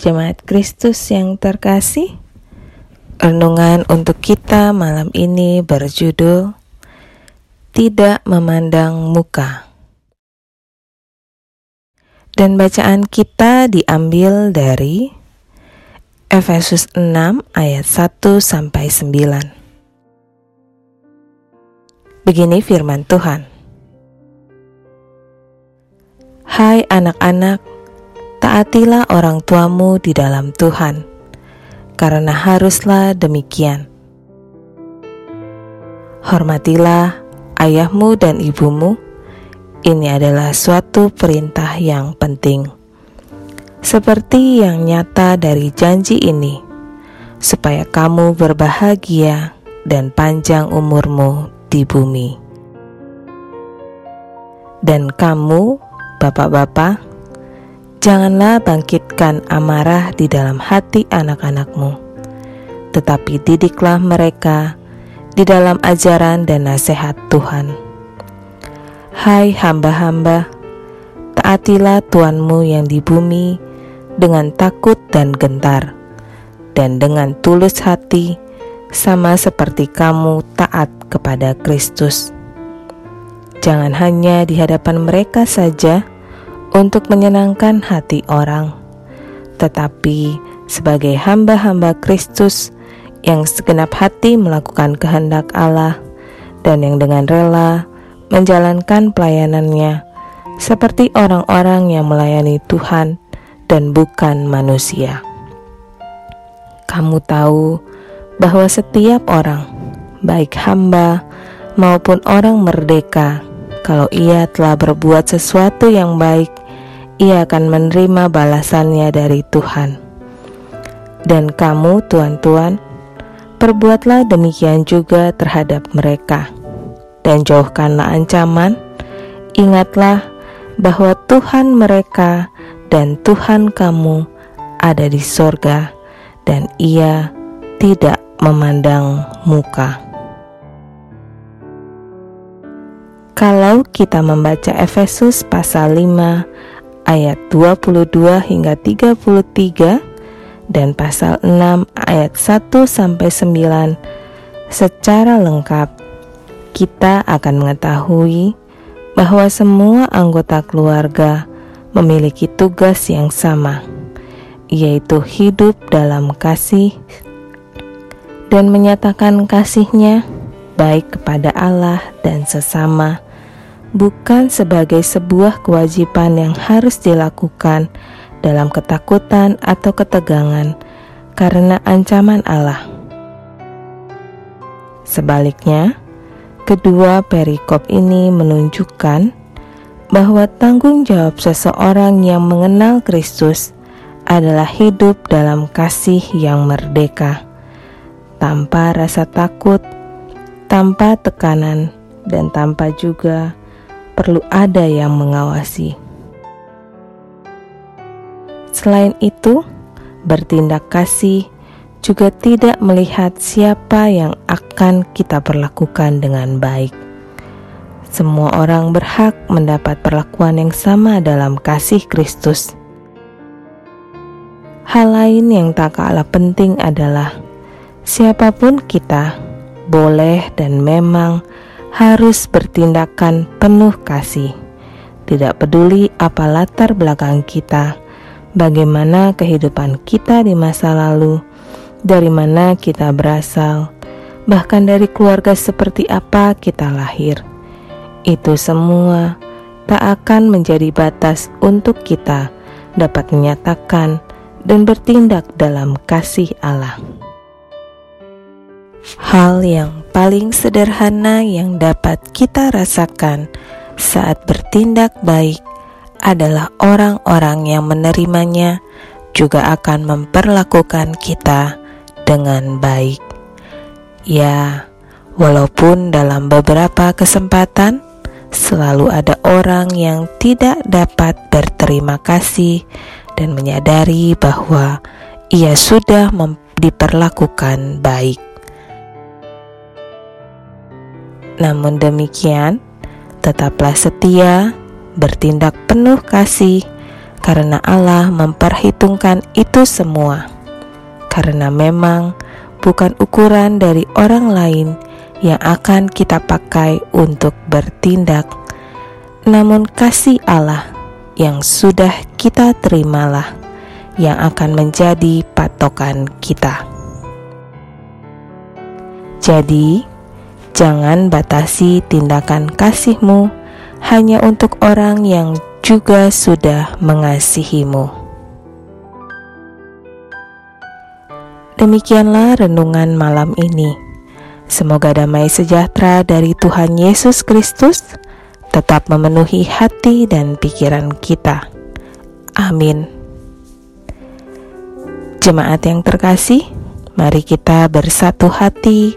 Jemaat Kristus yang terkasih, renungan untuk kita malam ini berjudul Tidak Memandang Muka. Dan bacaan kita diambil dari Efesus 6 ayat 1 sampai 9. Begini firman Tuhan. Hai anak-anak, taatilah orang tuamu di dalam Tuhan, karena haruslah demikian. Hormatilah ayahmu dan ibumu, ini adalah suatu perintah yang penting. Seperti yang nyata dari janji ini, supaya kamu berbahagia dan panjang umurmu di bumi. Dan kamu, bapak-bapak, Janganlah bangkitkan amarah di dalam hati anak-anakmu, tetapi didiklah mereka di dalam ajaran dan nasihat Tuhan. Hai hamba-hamba, taatilah Tuhanmu yang di bumi dengan takut dan gentar, dan dengan tulus hati, sama seperti kamu taat kepada Kristus. Jangan hanya di hadapan mereka saja untuk menyenangkan hati orang, tetapi sebagai hamba-hamba Kristus yang segenap hati melakukan kehendak Allah dan yang dengan rela menjalankan pelayanannya seperti orang-orang yang melayani Tuhan dan bukan manusia. Kamu tahu bahwa setiap orang, baik hamba maupun orang merdeka, kalau ia telah berbuat sesuatu yang baik, ia akan menerima balasannya dari Tuhan. Dan kamu, tuan-tuan, perbuatlah demikian juga terhadap mereka, dan jauhkanlah ancaman. Ingatlah bahwa Tuhan mereka dan Tuhan kamu ada di sorga, dan Ia tidak memandang muka. Kalau kita membaca Efesus pasal 5 ayat 22 hingga 33 dan pasal 6 ayat 1 sampai 9 secara lengkap. Kita akan mengetahui bahwa semua anggota keluarga memiliki tugas yang sama yaitu hidup dalam kasih dan menyatakan kasihnya baik kepada Allah dan sesama bukan sebagai sebuah kewajiban yang harus dilakukan dalam ketakutan atau ketegangan karena ancaman Allah. Sebaliknya, kedua perikop ini menunjukkan bahwa tanggung jawab seseorang yang mengenal Kristus adalah hidup dalam kasih yang merdeka, tanpa rasa takut, tanpa tekanan, dan tanpa juga perlu ada yang mengawasi. Selain itu, bertindak kasih juga tidak melihat siapa yang akan kita perlakukan dengan baik. Semua orang berhak mendapat perlakuan yang sama dalam kasih Kristus. Hal lain yang tak kalah penting adalah siapa pun kita boleh dan memang harus bertindakan penuh kasih. Tidak peduli apa latar belakang kita, bagaimana kehidupan kita di masa lalu, dari mana kita berasal, bahkan dari keluarga seperti apa kita lahir. Itu semua tak akan menjadi batas untuk kita dapat menyatakan dan bertindak dalam kasih Allah. Hal yang paling sederhana yang dapat kita rasakan saat bertindak baik adalah orang-orang yang menerimanya juga akan memperlakukan kita dengan baik. Ya, walaupun dalam beberapa kesempatan selalu ada orang yang tidak dapat berterima kasih dan menyadari bahwa ia sudah diperlakukan baik. Namun demikian, tetaplah setia, bertindak penuh kasih, karena Allah memperhitungkan itu semua. Karena memang bukan ukuran dari orang lain yang akan kita pakai untuk bertindak, namun kasih Allah yang sudah kita terimalah yang akan menjadi patokan kita. Jadi, jangan batasi tindakan kasihmu hanya untuk orang yang juga sudah mengasihimu. Demikianlah renungan malam ini. Semoga damai sejahtera dari Tuhan Yesus Kristus tetap memenuhi hati dan pikiran kita. Amin. Jemaat yang terkasih, mari kita bersatu hati